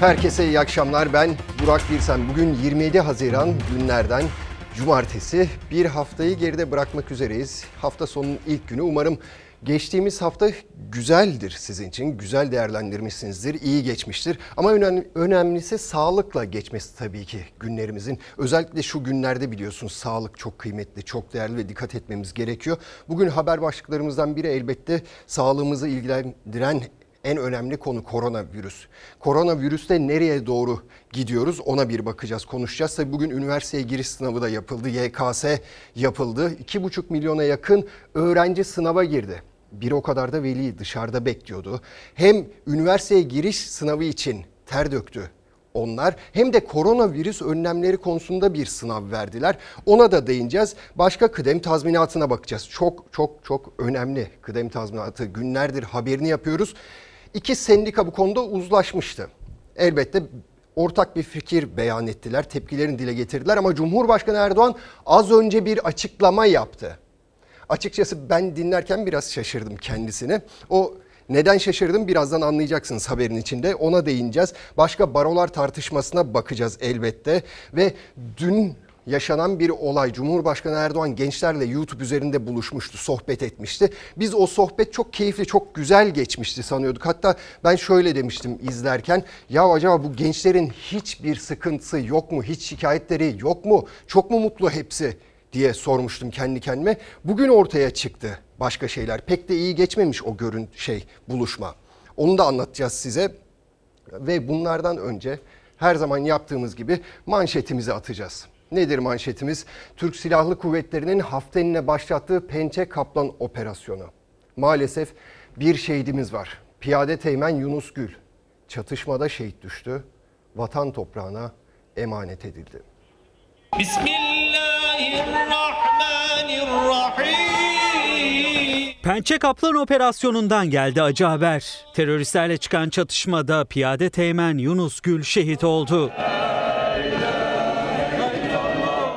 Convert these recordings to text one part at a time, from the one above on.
Herkese iyi akşamlar. Ben Burak Birsen. Bugün 27 Haziran günlerden cumartesi. Bir haftayı geride bırakmak üzereyiz. Hafta sonunun ilk günü. Umarım geçtiğimiz hafta güzeldir sizin için. Güzel değerlendirmişsinizdir, iyi geçmiştir. Ama önemli, önemlisi sağlıkla geçmesi tabii ki günlerimizin. Özellikle şu günlerde biliyorsunuz sağlık çok kıymetli, çok değerli ve dikkat etmemiz gerekiyor. Bugün haber başlıklarımızdan biri elbette sağlığımızı ilgilendiren en önemli konu koronavirüs. Koronavirüste nereye doğru gidiyoruz ona bir bakacağız, konuşacağız. Tabii bugün üniversiteye giriş sınavı da yapıldı, YKS yapıldı. 2,5 milyona yakın öğrenci sınava girdi. Bir o kadar da veli dışarıda bekliyordu. Hem üniversiteye giriş sınavı için ter döktü onlar hem de koronavirüs önlemleri konusunda bir sınav verdiler. Ona da değineceğiz. Başka kıdem tazminatına bakacağız. Çok çok çok önemli kıdem tazminatı. Günlerdir haberini yapıyoruz. İki sendika bu konuda uzlaşmıştı. Elbette ortak bir fikir beyan ettiler, tepkilerini dile getirdiler ama Cumhurbaşkanı Erdoğan az önce bir açıklama yaptı. Açıkçası ben dinlerken biraz şaşırdım kendisini. O neden şaşırdım birazdan anlayacaksınız haberin içinde. Ona değineceğiz. Başka barolar tartışmasına bakacağız elbette. Ve dün yaşanan bir olay. Cumhurbaşkanı Erdoğan gençlerle YouTube üzerinde buluşmuştu, sohbet etmişti. Biz o sohbet çok keyifli, çok güzel geçmişti sanıyorduk. Hatta ben şöyle demiştim izlerken. Ya acaba bu gençlerin hiçbir sıkıntısı yok mu? Hiç şikayetleri yok mu? Çok mu mutlu hepsi? diye sormuştum kendi kendime. Bugün ortaya çıktı başka şeyler. Pek de iyi geçmemiş o görün şey buluşma. Onu da anlatacağız size. Ve bunlardan önce her zaman yaptığımız gibi manşetimizi atacağız. Nedir manşetimiz? Türk Silahlı Kuvvetleri'nin haftenine başlattığı Pençe Kaplan operasyonu. Maalesef bir şehidimiz var. Piyade Teğmen Yunus Gül çatışmada şehit düştü. Vatan toprağına emanet edildi. Bismillahirrahmanirrahim. Pençe Kaplan operasyonundan geldi acı haber. Teröristlerle çıkan çatışmada piyade teğmen Yunus Gül şehit oldu.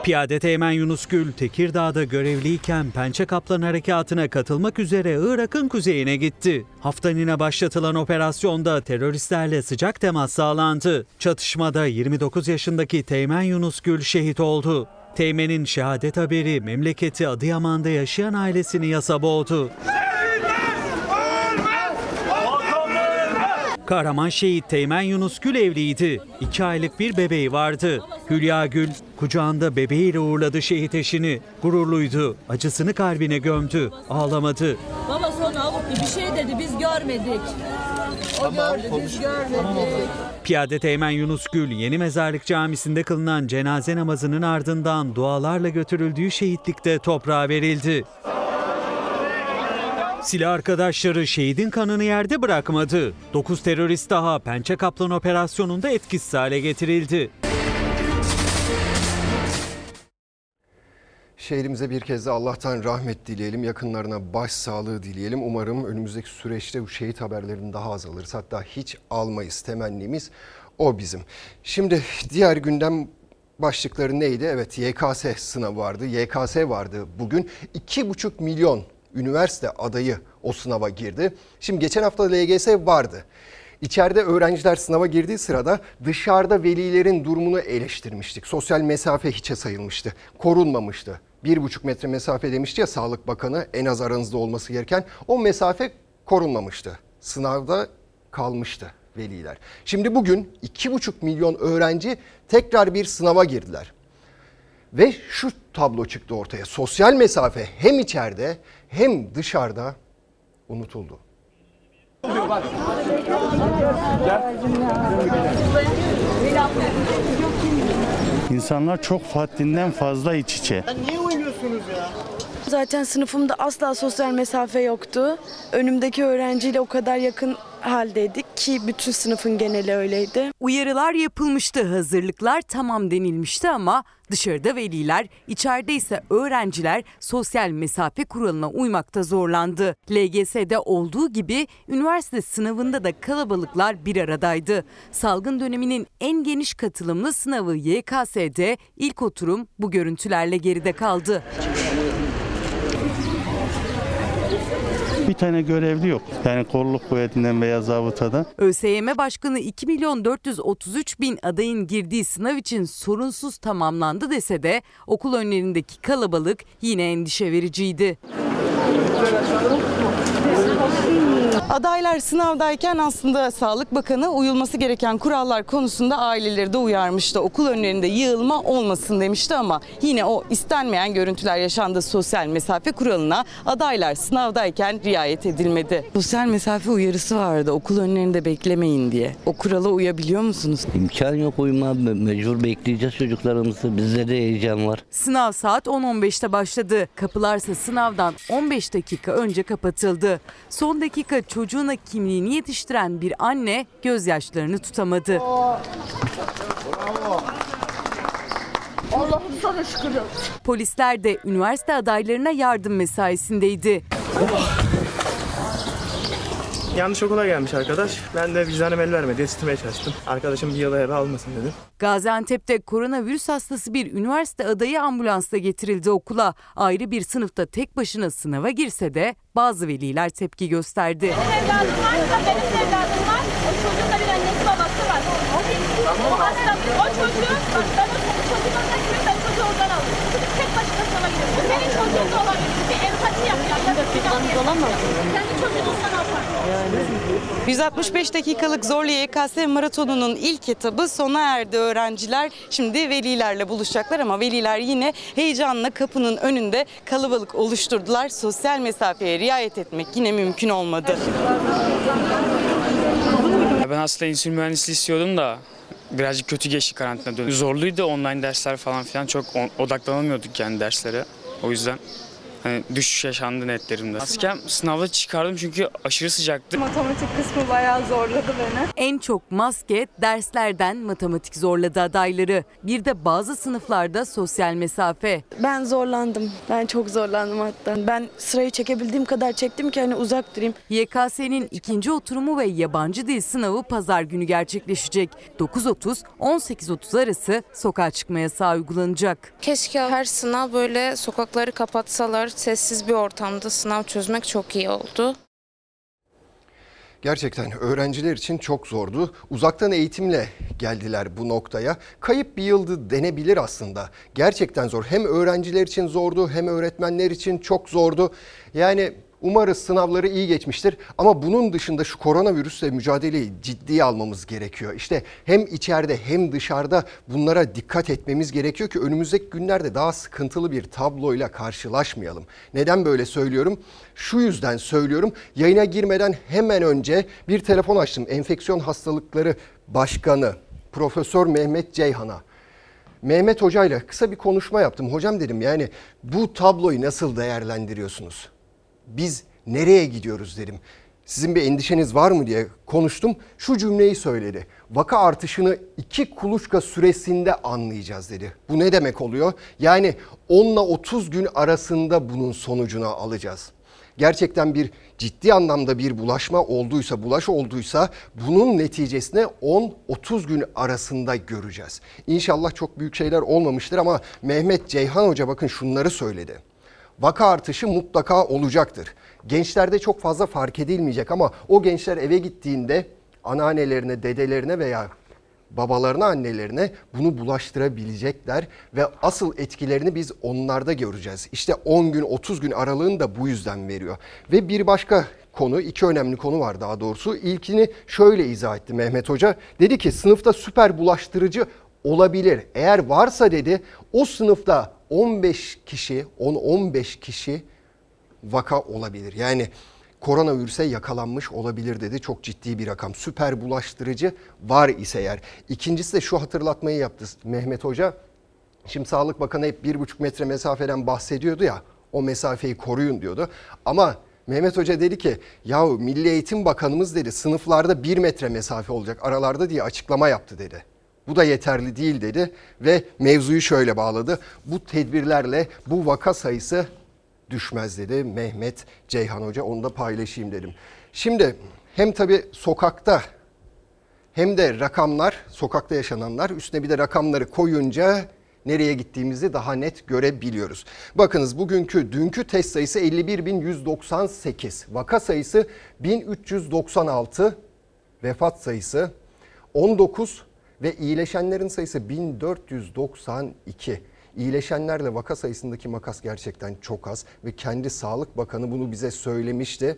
Piyade Teğmen Yunus Gül, Tekirdağ'da görevliyken Pençe Kaplan Harekatı'na katılmak üzere Irak'ın kuzeyine gitti. Haftanine başlatılan operasyonda teröristlerle sıcak temas sağlandı. Çatışmada 29 yaşındaki Teğmen Yunus Gül şehit oldu. Teğmen'in şehadet haberi memleketi Adıyaman'da yaşayan ailesini yasa boğdu. Kahraman şehit Teğmen Yunus Gül evliydi. İki aylık bir bebeği vardı. Hülya Gül kucağında bebeğiyle uğurladı şehit eşini. Gururluydu. Acısını kalbine gömdü. Ağlamadı. Baba sonra avuktu bir şey dedi biz görmedik. O gördü biz görmedik. Piyade Teğmen Yunus Gül Yeni Mezarlık Camisi'nde kılınan cenaze namazının ardından dualarla götürüldüğü şehitlikte toprağa verildi. Silah arkadaşları şehidin kanını yerde bırakmadı. 9 terörist daha Pençe Kaplan operasyonunda etkisiz hale getirildi. Şehrimize bir kez de Allah'tan rahmet dileyelim, yakınlarına başsağlığı dileyelim. Umarım önümüzdeki süreçte bu şehit haberlerini daha az alırız. Hatta hiç almayız temennimiz o bizim. Şimdi diğer gündem başlıkları neydi? Evet YKS sınavı vardı, YKS vardı bugün. 2,5 milyon üniversite adayı o sınava girdi. Şimdi geçen hafta LGS vardı. İçeride öğrenciler sınava girdiği sırada dışarıda velilerin durumunu eleştirmiştik. Sosyal mesafe hiçe sayılmıştı, korunmamıştı. Bir buçuk metre mesafe demişti ya Sağlık Bakanı en az aranızda olması gereken o mesafe korunmamıştı. Sınavda kalmıştı veliler. Şimdi bugün iki buçuk milyon öğrenci tekrar bir sınava girdiler. Ve şu tablo çıktı ortaya. Sosyal mesafe hem içeride hem dışarıda unutuldu. İnsanlar çok haddinden fazla iç içe. Zaten sınıfımda asla sosyal mesafe yoktu. Önümdeki öğrenciyle o kadar yakın haldeydik ki bütün sınıfın geneli öyleydi. Uyarılar yapılmıştı, hazırlıklar tamam denilmişti ama dışarıda veliler, içeride ise öğrenciler sosyal mesafe kuralına uymakta zorlandı. LGS'de olduğu gibi üniversite sınavında da kalabalıklar bir aradaydı. Salgın döneminin en geniş katılımlı sınavı YKS'de ilk oturum bu görüntülerle geride kaldı. Bir tane görevli yok. Yani kolluk kuvvetinden veya zabıtadan. ÖSYM Başkanı 2 milyon 433 bin adayın girdiği sınav için sorunsuz tamamlandı dese de okul önlerindeki kalabalık yine endişe vericiydi. Adaylar sınavdayken aslında Sağlık Bakanı uyulması gereken kurallar konusunda aileleri de uyarmıştı. Okul önlerinde yığılma olmasın demişti ama yine o istenmeyen görüntüler yaşandı. Sosyal mesafe kuralına adaylar sınavdayken riayet edilmedi. Sosyal mesafe uyarısı vardı okul önlerinde beklemeyin diye. O kurala uyabiliyor musunuz? İmkan yok uyuma mecbur bekleyeceğiz çocuklarımızı. Bizde de heyecan var. Sınav saat 10.15'te başladı. Kapılarsa sınavdan 15 dakika önce kapatıldı. Son dakika çocuğuna kimliğini yetiştiren bir anne gözyaşlarını tutamadı. Allah'ım sana şükür. Polisler de üniversite adaylarına yardım mesaisindeydi. Yanlış okula gelmiş arkadaş. Ben de vicdanım el vermedi. Yetiştirmeye çalıştım. Arkadaşım bir yıla eve almasın dedim. Gaziantep'te koronavirüs hastası bir üniversite adayı ambulansla getirildi okula. Ayrı bir sınıfta tek başına sınava girse de bazı veliler tepki gösterdi. evladım varsa benim evladım var. O çocuğun da bir annesi babası var. O hasta, o çocuğu, bak ben o çocuğun da gibi ben çocuğu oradan aldım. Çocuk tek başına sana gidiyor. Bu senin çocuğun da olabilir. Bir empati yap ya. Ya bir olamaz. Kendi çocuğun sana yapar. 165 dakikalık Zorlu YKS maratonunun ilk etabı sona erdi. Öğrenciler şimdi velilerle buluşacaklar ama veliler yine heyecanla kapının önünde kalabalık oluşturdular. Sosyal mesafeye riayet etmek yine mümkün olmadı. Ben aslında insülin mühendisliği istiyordum da birazcık kötü geçti karantina dönemi. Zorluydu online dersler falan filan çok odaklanamıyorduk yani derslere. O yüzden hani düşüş yaşandı netlerimde. Maskem sınavda çıkardım çünkü aşırı sıcaktı. Matematik kısmı bayağı zorladı beni. En çok maske derslerden matematik zorladı adayları. Bir de bazı sınıflarda sosyal mesafe. Ben zorlandım. Ben çok zorlandım hatta. Ben sırayı çekebildiğim kadar çektim ki hani uzak durayım. YKS'nin ikinci oturumu ve yabancı dil sınavı pazar günü gerçekleşecek. 9.30-18.30 arası sokağa çıkma yasağı uygulanacak. Keşke her sınav böyle sokakları kapatsalar, sessiz bir ortamda sınav çözmek çok iyi oldu. Gerçekten öğrenciler için çok zordu. Uzaktan eğitimle geldiler bu noktaya. Kayıp bir yıldı denebilir aslında. Gerçekten zor. Hem öğrenciler için zordu hem öğretmenler için çok zordu. Yani umarız sınavları iyi geçmiştir. Ama bunun dışında şu koronavirüsle mücadeleyi ciddiye almamız gerekiyor. İşte hem içeride hem dışarıda bunlara dikkat etmemiz gerekiyor ki önümüzdeki günlerde daha sıkıntılı bir tabloyla karşılaşmayalım. Neden böyle söylüyorum? Şu yüzden söylüyorum. Yayına girmeden hemen önce bir telefon açtım. Enfeksiyon Hastalıkları Başkanı Profesör Mehmet Ceyhan'a. Mehmet Hoca ile kısa bir konuşma yaptım. Hocam dedim yani bu tabloyu nasıl değerlendiriyorsunuz? Biz nereye gidiyoruz dedim. Sizin bir endişeniz var mı diye konuştum. Şu cümleyi söyledi. Vaka artışını iki kuluçka süresinde anlayacağız dedi. Bu ne demek oluyor? Yani 10 ile 30 gün arasında bunun sonucunu alacağız gerçekten bir ciddi anlamda bir bulaşma olduysa, bulaş olduysa bunun neticesini 10-30 gün arasında göreceğiz. İnşallah çok büyük şeyler olmamıştır ama Mehmet Ceyhan Hoca bakın şunları söyledi. Vaka artışı mutlaka olacaktır. Gençlerde çok fazla fark edilmeyecek ama o gençler eve gittiğinde anneannelerine, dedelerine veya babalarına, annelerine bunu bulaştırabilecekler ve asıl etkilerini biz onlarda göreceğiz. İşte 10 gün, 30 gün aralığını da bu yüzden veriyor. Ve bir başka konu, iki önemli konu var daha doğrusu. İlkini şöyle izah etti Mehmet Hoca. Dedi ki sınıfta süper bulaştırıcı olabilir. Eğer varsa dedi o sınıfta 15 kişi, 10-15 kişi vaka olabilir. Yani koronavirüse yakalanmış olabilir dedi. Çok ciddi bir rakam. Süper bulaştırıcı var ise eğer. İkincisi de şu hatırlatmayı yaptı Mehmet Hoca. Şimdi Sağlık Bakanı hep bir buçuk metre mesafeden bahsediyordu ya. O mesafeyi koruyun diyordu. Ama Mehmet Hoca dedi ki ya Milli Eğitim Bakanımız dedi sınıflarda bir metre mesafe olacak aralarda diye açıklama yaptı dedi. Bu da yeterli değil dedi ve mevzuyu şöyle bağladı. Bu tedbirlerle bu vaka sayısı düşmez dedi Mehmet Ceyhan Hoca. Onu da paylaşayım dedim. Şimdi hem tabii sokakta hem de rakamlar, sokakta yaşananlar üstüne bir de rakamları koyunca nereye gittiğimizi daha net görebiliyoruz. Bakınız bugünkü dünkü test sayısı 51.198, vaka sayısı 1396, vefat sayısı 19 ve iyileşenlerin sayısı 1492. İyileşenlerle vaka sayısındaki makas gerçekten çok az ve kendi Sağlık Bakanı bunu bize söylemişti.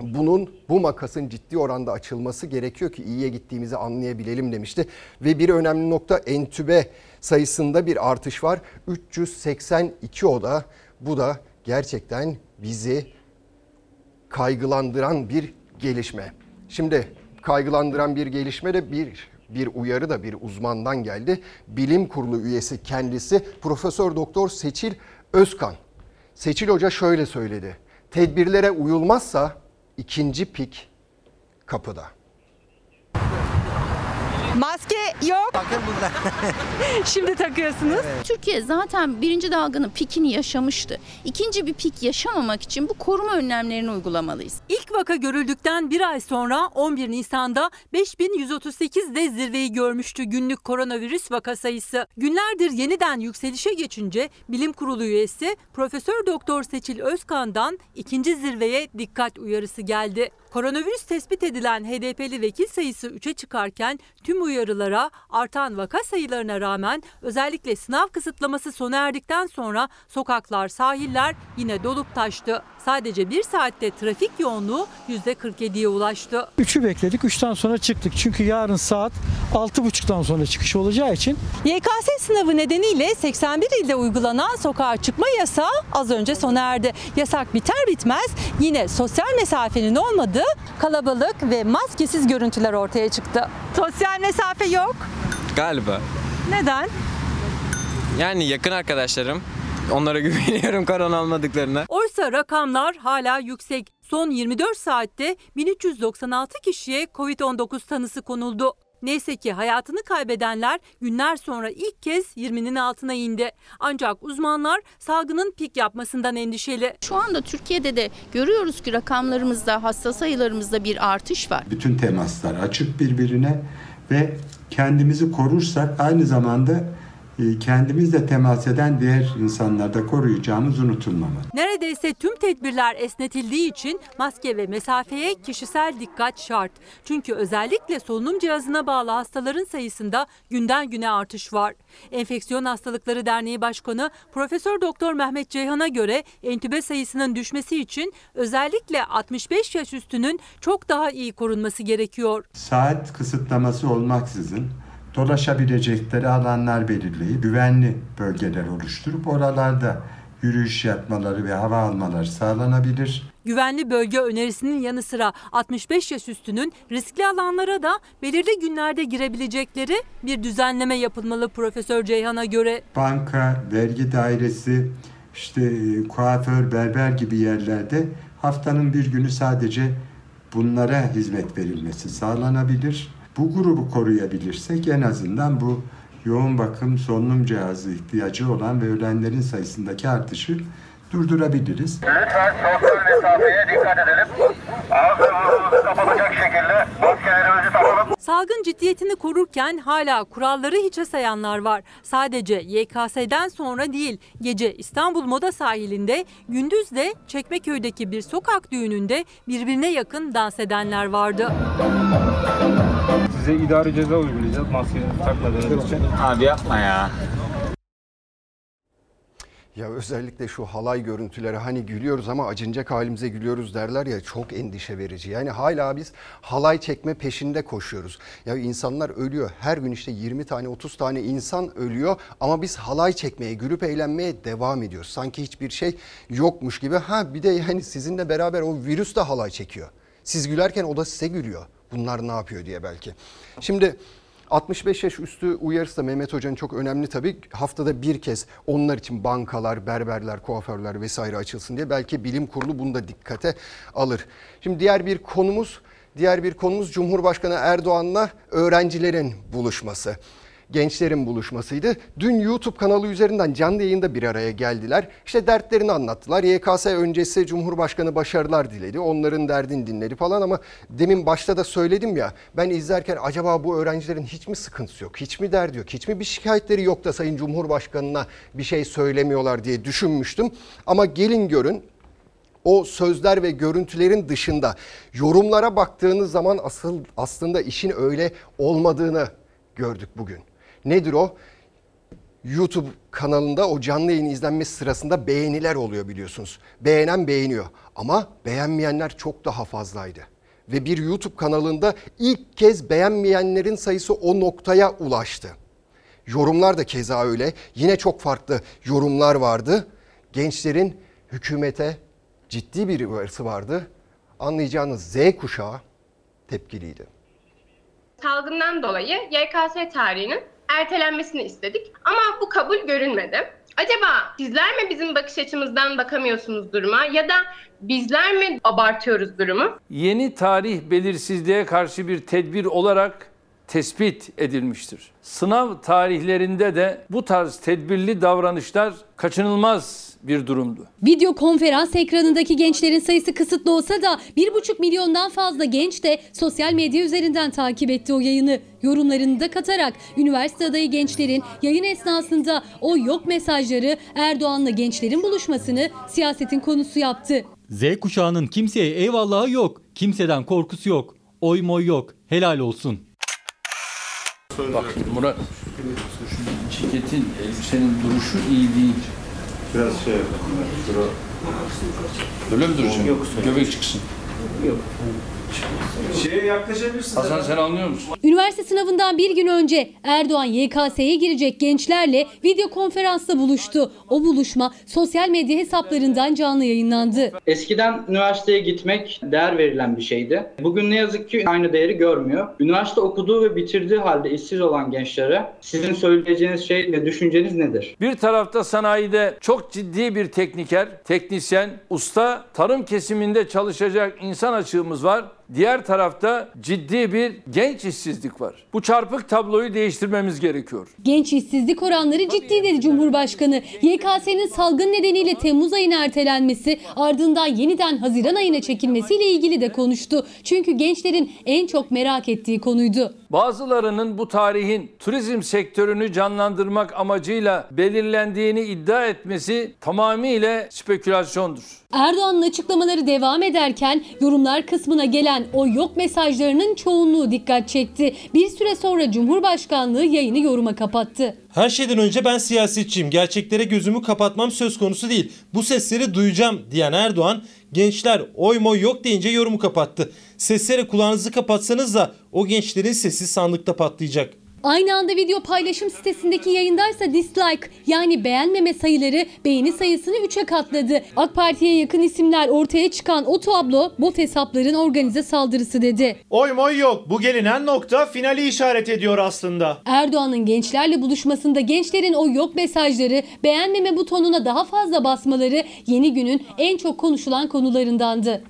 Bunun bu makasın ciddi oranda açılması gerekiyor ki iyiye gittiğimizi anlayabilelim demişti. Ve bir önemli nokta entübe sayısında bir artış var. 382 oda. Bu da gerçekten bizi kaygılandıran bir gelişme. Şimdi kaygılandıran bir gelişme de bir bir uyarı da bir uzmandan geldi. Bilim Kurulu üyesi kendisi Profesör Doktor Seçil Özkan. Seçil Hoca şöyle söyledi. Tedbirlere uyulmazsa ikinci pik kapıda. Maske yok. Bakın burada. Şimdi takıyorsunuz. Türkiye zaten birinci dalganın pikini yaşamıştı. İkinci bir pik yaşamamak için bu koruma önlemlerini uygulamalıyız. İlk vaka görüldükten bir ay sonra 11 Nisan'da 5138 de zirveyi görmüştü günlük koronavirüs vaka sayısı. Günlerdir yeniden yükselişe geçince bilim kurulu üyesi Profesör Doktor Seçil Özkan'dan ikinci zirveye dikkat uyarısı geldi. Koronavirüs tespit edilen HDP'li vekil sayısı 3'e çıkarken tüm uyarılara artan vaka sayılarına rağmen özellikle sınav kısıtlaması sona erdikten sonra sokaklar, sahiller yine dolup taştı. Sadece bir saatte trafik yoğunluğu %47'ye ulaştı. Üçü bekledik. Üçten sonra çıktık. Çünkü yarın saat 6.30'dan sonra çıkış olacağı için. YKS sınavı nedeniyle 81 ilde uygulanan sokağa çıkma yasağı az önce sona erdi. Yasak biter bitmez yine sosyal mesafenin olmadığı kalabalık ve maskesiz görüntüler ortaya çıktı. Sosyal mesafe yok. Galiba. Neden? Yani yakın arkadaşlarım. Onlara güveniyorum korona almadıklarına. Oysa rakamlar hala yüksek. Son 24 saatte 1396 kişiye Covid-19 tanısı konuldu. Neyse ki hayatını kaybedenler günler sonra ilk kez 20'nin altına indi. Ancak uzmanlar salgının pik yapmasından endişeli. Şu anda Türkiye'de de görüyoruz ki rakamlarımızda, hasta sayılarımızda bir artış var. Bütün temaslar açık birbirine ve kendimizi korursak aynı zamanda kendimizle temas eden diğer insanlarda koruyacağımız unutulmamalı. Neredeyse tüm tedbirler esnetildiği için maske ve mesafeye kişisel dikkat şart. Çünkü özellikle solunum cihazına bağlı hastaların sayısında günden güne artış var. Enfeksiyon Hastalıkları Derneği Başkanı Profesör Doktor Mehmet Ceyhan'a göre entübe sayısının düşmesi için özellikle 65 yaş üstünün çok daha iyi korunması gerekiyor. Saat kısıtlaması olmaksızın dolaşabilecekleri alanlar belirleyip güvenli bölgeler oluşturup oralarda yürüyüş yapmaları ve hava almaları sağlanabilir. Güvenli bölge önerisinin yanı sıra 65 yaş üstünün riskli alanlara da belirli günlerde girebilecekleri bir düzenleme yapılmalı Profesör Ceyhan'a göre. Banka, vergi dairesi, işte kuaför, berber gibi yerlerde haftanın bir günü sadece bunlara hizmet verilmesi sağlanabilir. Bu grubu koruyabilirsek en azından bu yoğun bakım solunum cihazı ihtiyacı olan ve ölenlerin sayısındaki artışı durdurabiliriz. Lütfen sosyal mesafeye dikkat edelim. Ağzımızı kapatacak şekilde maskelerimizi takalım. Salgın ciddiyetini korurken hala kuralları hiçe sayanlar var. Sadece YKS'den sonra değil, gece İstanbul Moda sahilinde, gündüz de Çekmeköy'deki bir sokak düğününde birbirine yakın dans edenler vardı. Size idari ceza uygulayacağız maske takmadığınız için. Abi yapma ya. Ya özellikle şu halay görüntüleri hani gülüyoruz ama acınacak halimize gülüyoruz derler ya çok endişe verici. Yani hala biz halay çekme peşinde koşuyoruz. Ya insanlar ölüyor. Her gün işte 20 tane 30 tane insan ölüyor ama biz halay çekmeye, gülüp eğlenmeye devam ediyoruz. Sanki hiçbir şey yokmuş gibi. Ha bir de yani sizinle beraber o virüs de halay çekiyor. Siz gülerken o da size gülüyor. Bunlar ne yapıyor diye belki. Şimdi 65 yaş üstü uyarısı da Mehmet Hoca'nın çok önemli tabii. Haftada bir kez onlar için bankalar, berberler, kuaförler vesaire açılsın diye belki bilim kurulu bunu da dikkate alır. Şimdi diğer bir konumuz, diğer bir konumuz Cumhurbaşkanı Erdoğan'la öğrencilerin buluşması. Gençlerin buluşmasıydı. Dün YouTube kanalı üzerinden canlı yayında bir araya geldiler. İşte dertlerini anlattılar. YKS öncesi Cumhurbaşkanı başarılar diledi. Onların derdini dinledi falan ama demin başta da söyledim ya ben izlerken acaba bu öğrencilerin hiç mi sıkıntısı yok? Hiç mi derdi yok? Hiç mi bir şikayetleri yok da Sayın Cumhurbaşkanı'na bir şey söylemiyorlar diye düşünmüştüm. Ama gelin görün o sözler ve görüntülerin dışında yorumlara baktığınız zaman asıl aslında işin öyle olmadığını gördük bugün. Nedir o? YouTube kanalında o canlı yayın izlenmesi sırasında beğeniler oluyor biliyorsunuz. Beğenen beğeniyor ama beğenmeyenler çok daha fazlaydı. Ve bir YouTube kanalında ilk kez beğenmeyenlerin sayısı o noktaya ulaştı. Yorumlar da keza öyle. Yine çok farklı yorumlar vardı. Gençlerin hükümete ciddi bir uyarısı vardı. Anlayacağınız Z kuşağı tepkiliydi. Salgından dolayı YKS tarihinin ertelenmesini istedik ama bu kabul görünmedi. Acaba sizler mi bizim bakış açımızdan bakamıyorsunuz duruma ya da bizler mi abartıyoruz durumu? Yeni tarih belirsizliğe karşı bir tedbir olarak tespit edilmiştir. Sınav tarihlerinde de bu tarz tedbirli davranışlar kaçınılmaz bir durumdu. Video konferans ekranındaki gençlerin sayısı kısıtlı olsa da 1,5 milyondan fazla genç de sosyal medya üzerinden takip etti o yayını. Yorumlarını da katarak üniversite adayı gençlerin yayın esnasında o yok mesajları Erdoğan'la gençlerin buluşmasını siyasetin konusu yaptı. Z kuşağının kimseye eyvallahı yok, kimseden korkusu yok, oy moy yok, helal olsun. Bak Murat, ceketin, elbisenin duruşu iyi değil. Biraz şey Öyle mi duracaksın? Yok, Göbek çıksın. Yok. Şeye yaklaşabilirsin. Hasan sen anlıyor musun? Üniversite sınavından bir gün önce Erdoğan YKS'ye girecek gençlerle video konferansta buluştu. O buluşma sosyal medya hesaplarından canlı yayınlandı. Eskiden üniversiteye gitmek değer verilen bir şeydi. Bugün ne yazık ki aynı değeri görmüyor. Üniversite okuduğu ve bitirdiği halde işsiz olan gençlere sizin söyleyeceğiniz şey ve düşünceniz nedir? Bir tarafta sanayide çok ciddi bir tekniker, teknisyen, usta, tarım kesiminde çalışacak insan açığımız var. Diğer tarafta ciddi bir genç işsizlik var. Bu çarpık tabloyu değiştirmemiz gerekiyor. Genç işsizlik oranları ciddi dedi Cumhurbaşkanı. YKS'nin salgın nedeniyle Temmuz ayına ertelenmesi ardından yeniden Haziran ayına çekilmesiyle ilgili de konuştu. Çünkü gençlerin en çok merak ettiği konuydu. Bazılarının bu tarihin turizm sektörünü canlandırmak amacıyla belirlendiğini iddia etmesi tamamıyla spekülasyondur. Erdoğan'ın açıklamaları devam ederken yorumlar kısmına gelen o yok mesajlarının çoğunluğu dikkat çekti. Bir süre sonra Cumhurbaşkanlığı yayını yoruma kapattı. Her şeyden önce ben siyasetçiyim. Gerçeklere gözümü kapatmam söz konusu değil. Bu sesleri duyacağım diyen Erdoğan gençler oy moy yok deyince yorumu kapattı. Seslere kulağınızı kapatsanız da o gençlerin sesi sandıkta patlayacak. Aynı anda video paylaşım sitesindeki yayındaysa dislike yani beğenmeme sayıları beğeni sayısını 3'e katladı. AK Parti'ye yakın isimler ortaya çıkan o tablo bot hesapların organize saldırısı dedi. Oy moy yok. Bu gelinen nokta finali işaret ediyor aslında. Erdoğan'ın gençlerle buluşmasında gençlerin o yok mesajları, beğenmeme butonuna daha fazla basmaları yeni günün en çok konuşulan konularındandı.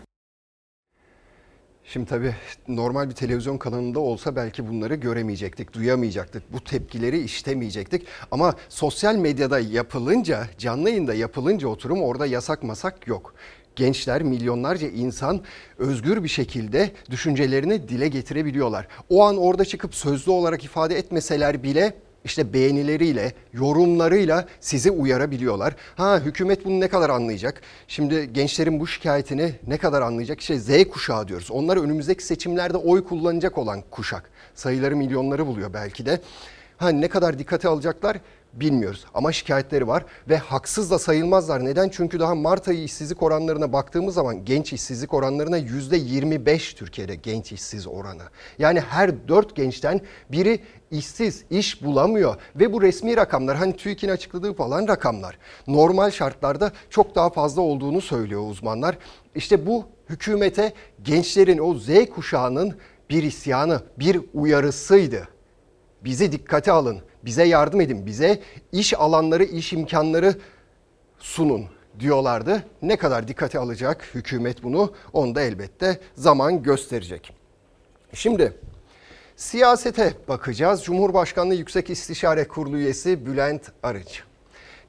Şimdi tabii normal bir televizyon kanalında olsa belki bunları göremeyecektik, duyamayacaktık. Bu tepkileri iştemeyecektik. Ama sosyal medyada yapılınca, canlı yayında yapılınca oturum orada yasak masak yok. Gençler, milyonlarca insan özgür bir şekilde düşüncelerini dile getirebiliyorlar. O an orada çıkıp sözlü olarak ifade etmeseler bile işte beğenileriyle, yorumlarıyla sizi uyarabiliyorlar. Ha hükümet bunu ne kadar anlayacak? Şimdi gençlerin bu şikayetini ne kadar anlayacak? İşte Z kuşağı diyoruz. Onlar önümüzdeki seçimlerde oy kullanacak olan kuşak. Sayıları milyonları buluyor belki de. Ha ne kadar dikkate alacaklar bilmiyoruz. Ama şikayetleri var ve haksız da sayılmazlar. Neden? Çünkü daha Mart ayı işsizlik oranlarına baktığımız zaman genç işsizlik oranlarına %25 Türkiye'de genç işsiz oranı. Yani her dört gençten biri işsiz, iş bulamıyor ve bu resmi rakamlar hani TÜİK'in açıkladığı falan rakamlar. Normal şartlarda çok daha fazla olduğunu söylüyor uzmanlar. İşte bu hükümete gençlerin o Z kuşağının bir isyanı, bir uyarısıydı. Bizi dikkate alın, bize yardım edin, bize iş alanları, iş imkanları sunun diyorlardı. Ne kadar dikkate alacak hükümet bunu onu da elbette zaman gösterecek. Şimdi Siyasete bakacağız. Cumhurbaşkanlığı Yüksek İstişare Kurulu üyesi Bülent Arınç.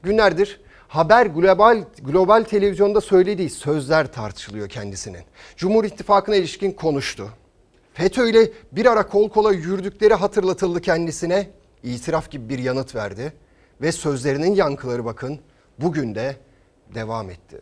Günlerdir Haber Global Global Televizyonda söylediği sözler tartışılıyor kendisinin. Cumhur İttifakı'na ilişkin konuştu. FETÖ ile bir ara kol kola yürüdükleri hatırlatıldı kendisine. İtiraf gibi bir yanıt verdi ve sözlerinin yankıları bakın bugün de devam etti.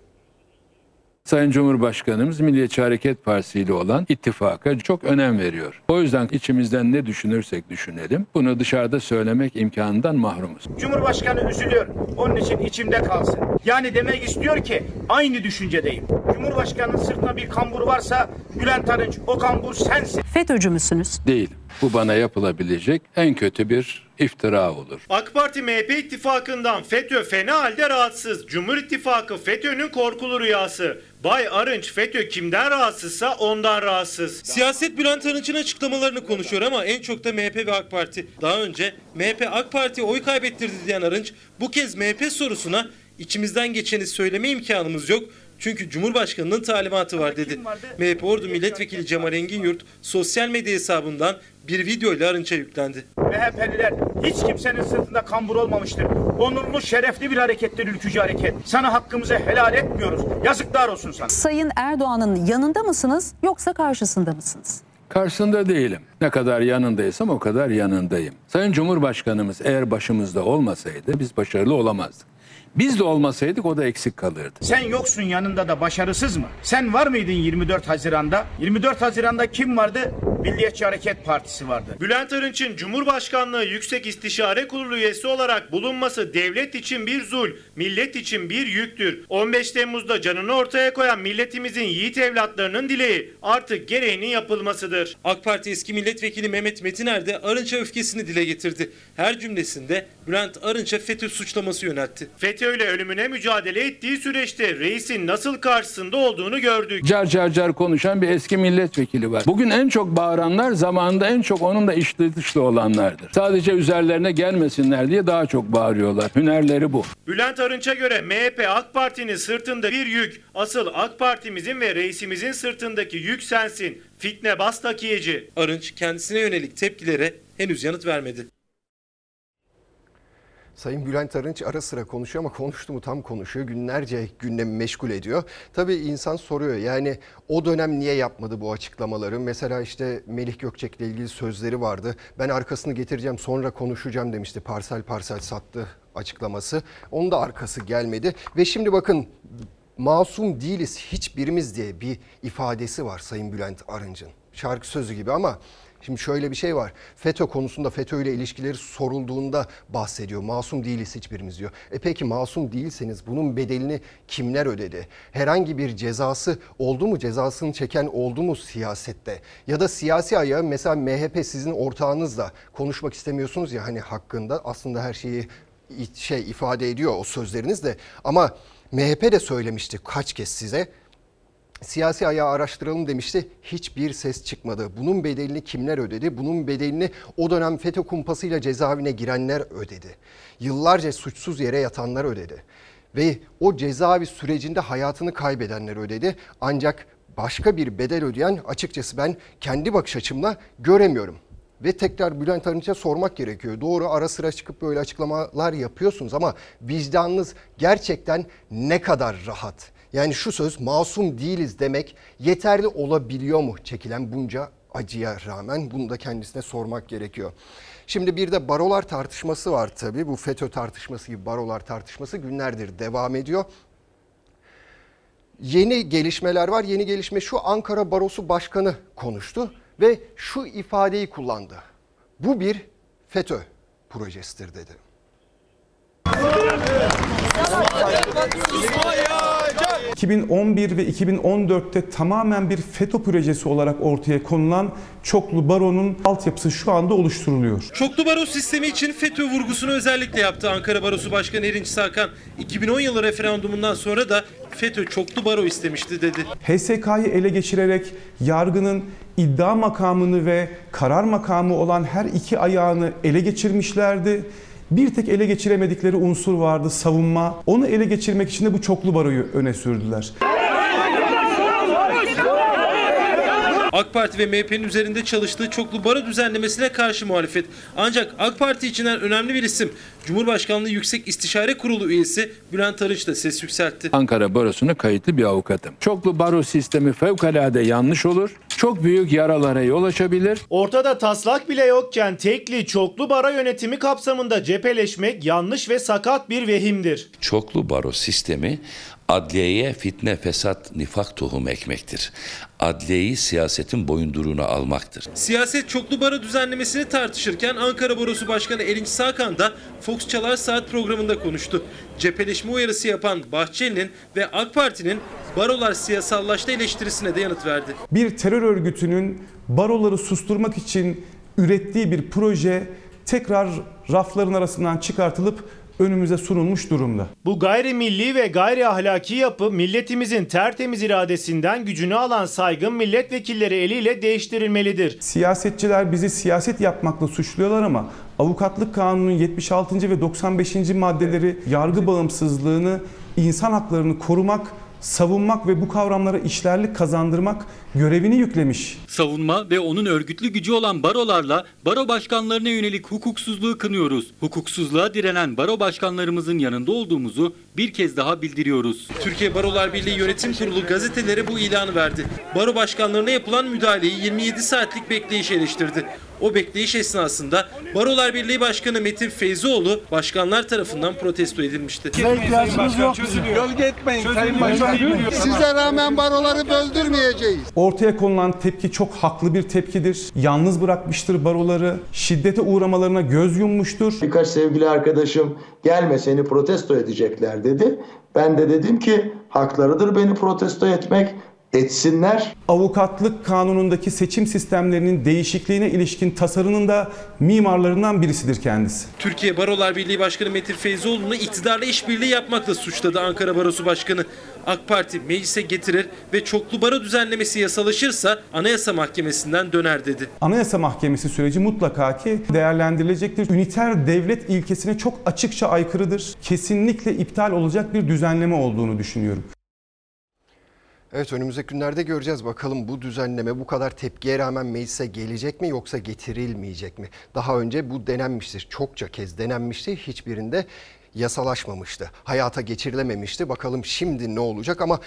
Sayın Cumhurbaşkanımız Milliyetçi Hareket Partisi ile olan ittifaka çok önem veriyor. O yüzden içimizden ne düşünürsek düşünelim bunu dışarıda söylemek imkanından mahrumuz. Cumhurbaşkanı üzülüyor. Onun için içimde kalsın. Yani demek istiyor ki aynı düşüncedeyim. Cumhurbaşkanının sırtına bir kambur varsa Bülent Arınç o kambur sensin. FETÖ'cü müsünüz? Değil. Bu bana yapılabilecek en kötü bir iftira olur. AK Parti MHP ittifakından FETÖ fena halde rahatsız. Cumhur İttifakı FETÖ'nün korkulu rüyası. Bay Arınç FETÖ kimden rahatsızsa ondan rahatsız. Siyaset Bülent Arınç'ın açıklamalarını konuşuyor ama en çok da MHP ve AK Parti. Daha önce MHP AK Parti'ye oy kaybettirdi diyen Arınç bu kez MHP sorusuna içimizden geçeni söyleme imkanımız yok. Çünkü Cumhurbaşkanı'nın talimatı var dedi. MHP Ordu Milletvekili Cemal Engin Yurt sosyal medya hesabından bir video ile Arınç'a yüklendi. MHP'liler hiç kimsenin sırtında kambur olmamıştır. Onurlu, şerefli bir harekettir ülkücü hareket. Sana hakkımızı helal etmiyoruz. Yazıklar olsun sana. Sayın Erdoğan'ın yanında mısınız yoksa karşısında mısınız? Karşısında değilim. Ne kadar yanındaysam o kadar yanındayım. Sayın Cumhurbaşkanımız eğer başımızda olmasaydı biz başarılı olamazdık. Biz de olmasaydık o da eksik kalırdı. Sen yoksun yanında da başarısız mı? Sen var mıydın 24 Haziran'da? 24 Haziran'da kim vardı? Milliyetçi Hareket Partisi vardı. Bülent Arınç'ın Cumhurbaşkanlığı Yüksek İstişare Kurulu üyesi olarak bulunması devlet için bir zul, millet için bir yüktür. 15 Temmuz'da canını ortaya koyan milletimizin yiğit evlatlarının dileği artık gereğinin yapılmasıdır. AK Parti eski milletvekili Mehmet Metiner de Arınç'a öfkesini dile getirdi. Her cümlesinde Bülent Arınç'a FETÖ suçlaması yöneltti. FETÖ ile ölümüne mücadele ettiği süreçte reisin nasıl karşısında olduğunu gördük. Car car car konuşan bir eski milletvekili var. Bugün en çok bağıranlar zamanında en çok onunla içli dışlı olanlardır. Sadece üzerlerine gelmesinler diye daha çok bağırıyorlar. Hünerleri bu. Bülent Arınç'a göre MHP AK Parti'nin sırtında bir yük. Asıl AK Parti'mizin ve reisimizin sırtındaki yük sensin. Fitne bas takiyeci. Arınç kendisine yönelik tepkilere henüz yanıt vermedi. Sayın Bülent Arınç ara sıra konuşuyor ama konuştu mu tam konuşuyor. Günlerce gündemi meşgul ediyor. Tabii insan soruyor yani o dönem niye yapmadı bu açıklamaları? Mesela işte Melih Gökçek'le ilgili sözleri vardı. Ben arkasını getireceğim sonra konuşacağım demişti. Parsel parsel sattı açıklaması. Onun da arkası gelmedi. Ve şimdi bakın masum değiliz hiçbirimiz diye bir ifadesi var Sayın Bülent Arınç'ın. Şarkı sözü gibi ama Şimdi şöyle bir şey var. FETÖ konusunda FETÖ ile ilişkileri sorulduğunda bahsediyor. Masum değiliz hiçbirimiz diyor. E peki masum değilseniz bunun bedelini kimler ödedi? Herhangi bir cezası oldu mu? Cezasını çeken oldu mu siyasette? Ya da siyasi ayağı mesela MHP sizin ortağınızla konuşmak istemiyorsunuz ya hani hakkında aslında her şeyi şey ifade ediyor o sözlerinizle ama MHP de söylemişti kaç kez size siyasi ayağı araştıralım demişti. Hiçbir ses çıkmadı. Bunun bedelini kimler ödedi? Bunun bedelini o dönem FETÖ kumpasıyla cezaevine girenler ödedi. Yıllarca suçsuz yere yatanlar ödedi. Ve o cezaevi sürecinde hayatını kaybedenler ödedi. Ancak başka bir bedel ödeyen açıkçası ben kendi bakış açımla göremiyorum. Ve tekrar Bülent Arınç'a sormak gerekiyor. Doğru ara sıra çıkıp böyle açıklamalar yapıyorsunuz ama vicdanınız gerçekten ne kadar rahat? Yani şu söz masum değiliz demek yeterli olabiliyor mu çekilen bunca acıya rağmen bunu da kendisine sormak gerekiyor. Şimdi bir de barolar tartışması var tabii. Bu FETÖ tartışması gibi barolar tartışması günlerdir devam ediyor. Yeni gelişmeler var. Yeni gelişme şu Ankara Barosu Başkanı konuştu ve şu ifadeyi kullandı. Bu bir FETÖ projesidir dedi. 2011 ve 2014'te tamamen bir FETÖ projesi olarak ortaya konulan çoklu baronun altyapısı şu anda oluşturuluyor. Çoklu baro sistemi için FETÖ vurgusunu özellikle yaptı Ankara Barosu Başkanı Erinç Sarkan. 2010 yılı referandumundan sonra da FETÖ çoklu baro istemişti dedi. HSK'yı ele geçirerek yargının iddia makamını ve karar makamı olan her iki ayağını ele geçirmişlerdi. Bir tek ele geçiremedikleri unsur vardı savunma. Onu ele geçirmek için de bu çoklu baroyu öne sürdüler. AK Parti ve MHP'nin üzerinde çalıştığı çoklu baro düzenlemesine karşı muhalefet. Ancak AK Parti içinden önemli bir isim Cumhurbaşkanlığı Yüksek İstişare Kurulu üyesi Bülent Arınç da ses yükseltti. Ankara Barosu'na kayıtlı bir avukatım. Çoklu baro sistemi fevkalade yanlış olur. Çok büyük yaralara yol açabilir. Ortada taslak bile yokken tekli çoklu bara yönetimi kapsamında cepheleşmek yanlış ve sakat bir vehimdir. Çoklu baro sistemi adliyeye fitne, fesat, nifak tohum ekmektir. Adliyeyi siyasetin boyunduruğuna almaktır. Siyaset çoklu baro düzenlemesini tartışırken Ankara Barosu Başkanı Erinç Sakan da Fox Çalar Saat programında konuştu. Cepheleşme uyarısı yapan Bahçeli'nin ve AK Parti'nin barolar siyasallaştı eleştirisine de yanıt verdi. Bir terör örgütünün baroları susturmak için ürettiği bir proje tekrar rafların arasından çıkartılıp önümüze sunulmuş durumda. Bu gayrimilli ve gayri ahlaki yapı milletimizin tertemiz iradesinden gücünü alan saygın milletvekilleri eliyle değiştirilmelidir. Siyasetçiler bizi siyaset yapmakla suçluyorlar ama avukatlık kanunun 76. ve 95. maddeleri yargı bağımsızlığını, insan haklarını korumak savunmak ve bu kavramlara işlerlik kazandırmak görevini yüklemiş. Savunma ve onun örgütlü gücü olan barolarla baro başkanlarına yönelik hukuksuzluğu kınıyoruz. Hukuksuzluğa direnen baro başkanlarımızın yanında olduğumuzu bir kez daha bildiriyoruz. Türkiye Barolar Birliği Yönetim Kurulu gazetelere bu ilanı verdi. Baro başkanlarına yapılan müdahaleyi 27 saatlik bekleyiş eleştirdi. O bekleyiş esnasında Barolar Birliği Başkanı Metin Feyzioğlu başkanlar tarafından protesto edilmişti. ihtiyacımız yok bizim. Gölge etmeyin Sayın Başkan. Size rağmen baroları böldürmeyeceğiz. Ortaya konulan tepki çok haklı bir tepkidir. Yalnız bırakmıştır baroları. Şiddete uğramalarına göz yummuştur. Birkaç sevgili arkadaşım gelme seni protesto edecekler dedi. Ben de dedim ki haklarıdır beni protesto etmek etsinler. Avukatlık kanunundaki seçim sistemlerinin değişikliğine ilişkin tasarının da mimarlarından birisidir kendisi. Türkiye Barolar Birliği Başkanı Metin Feyzoğlu'nu iktidarla işbirliği yapmakla suçladı Ankara Barosu Başkanı. AK Parti meclise getirir ve çoklu baro düzenlemesi yasalaşırsa Anayasa Mahkemesi'nden döner dedi. Anayasa Mahkemesi süreci mutlaka ki değerlendirilecektir. Üniter devlet ilkesine çok açıkça aykırıdır. Kesinlikle iptal olacak bir düzenleme olduğunu düşünüyorum. Evet önümüzdeki günlerde göreceğiz bakalım bu düzenleme bu kadar tepkiye rağmen meclise gelecek mi yoksa getirilmeyecek mi? Daha önce bu denenmiştir. Çokça kez denenmişti. Hiçbirinde yasalaşmamıştı. Hayata geçirilememişti. Bakalım şimdi ne olacak ama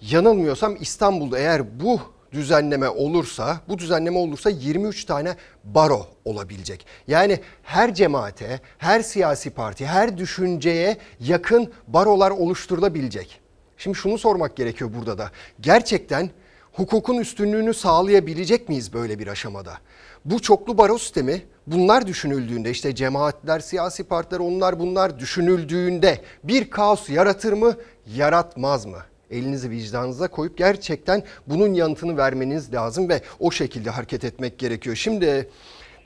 yanılmıyorsam İstanbul'da eğer bu düzenleme olursa, bu düzenleme olursa 23 tane baro olabilecek. Yani her cemaate, her siyasi parti, her düşünceye yakın barolar oluşturulabilecek. Şimdi şunu sormak gerekiyor burada da. Gerçekten hukukun üstünlüğünü sağlayabilecek miyiz böyle bir aşamada? Bu çoklu baro sistemi bunlar düşünüldüğünde işte cemaatler, siyasi partiler onlar bunlar düşünüldüğünde bir kaos yaratır mı, yaratmaz mı? Elinizi vicdanınıza koyup gerçekten bunun yanıtını vermeniz lazım ve o şekilde hareket etmek gerekiyor. Şimdi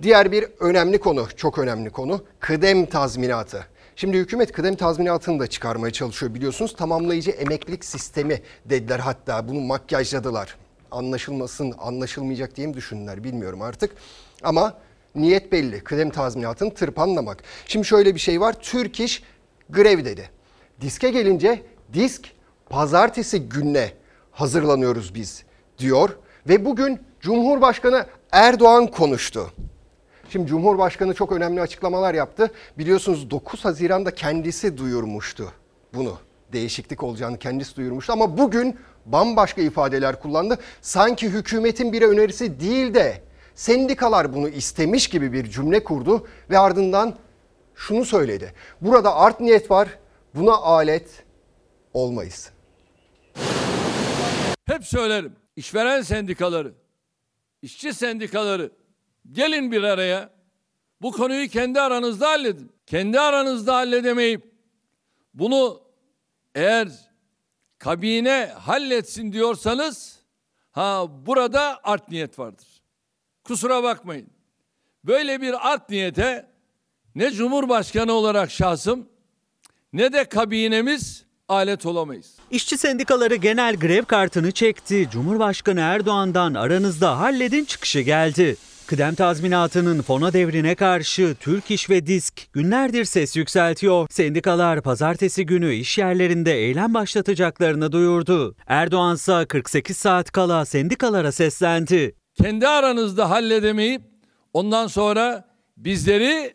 diğer bir önemli konu, çok önemli konu kıdem tazminatı. Şimdi hükümet kıdem tazminatını da çıkarmaya çalışıyor biliyorsunuz. Tamamlayıcı emeklilik sistemi dediler hatta bunu makyajladılar. Anlaşılmasın, anlaşılmayacak diye mi düşündüler bilmiyorum artık. Ama niyet belli. Kıdem tazminatını tırpanlamak. Şimdi şöyle bir şey var. Türk İş grev dedi. Diske gelince disk pazartesi gününe hazırlanıyoruz biz diyor. Ve bugün Cumhurbaşkanı Erdoğan konuştu. Şimdi Cumhurbaşkanı çok önemli açıklamalar yaptı. Biliyorsunuz 9 Haziran'da kendisi duyurmuştu bunu. Değişiklik olacağını kendisi duyurmuştu ama bugün bambaşka ifadeler kullandı. Sanki hükümetin bir önerisi değil de sendikalar bunu istemiş gibi bir cümle kurdu ve ardından şunu söyledi. Burada art niyet var. Buna alet olmayız. Hep söylerim. İşveren sendikaları, işçi sendikaları gelin bir araya. Bu konuyu kendi aranızda halledin. Kendi aranızda halledemeyip bunu eğer kabine halletsin diyorsanız ha burada art niyet vardır. Kusura bakmayın. Böyle bir art niyete ne Cumhurbaşkanı olarak şahsım ne de kabinemiz alet olamayız. İşçi sendikaları genel grev kartını çekti. Cumhurbaşkanı Erdoğan'dan aranızda halledin çıkışı geldi. Kıdem tazminatının fona devrine karşı Türk İş ve Disk günlerdir ses yükseltiyor. Sendikalar pazartesi günü iş yerlerinde eylem başlatacaklarını duyurdu. Erdoğan ise 48 saat kala sendikalara seslendi. kendi aranızda halledemeyip ondan sonra bizleri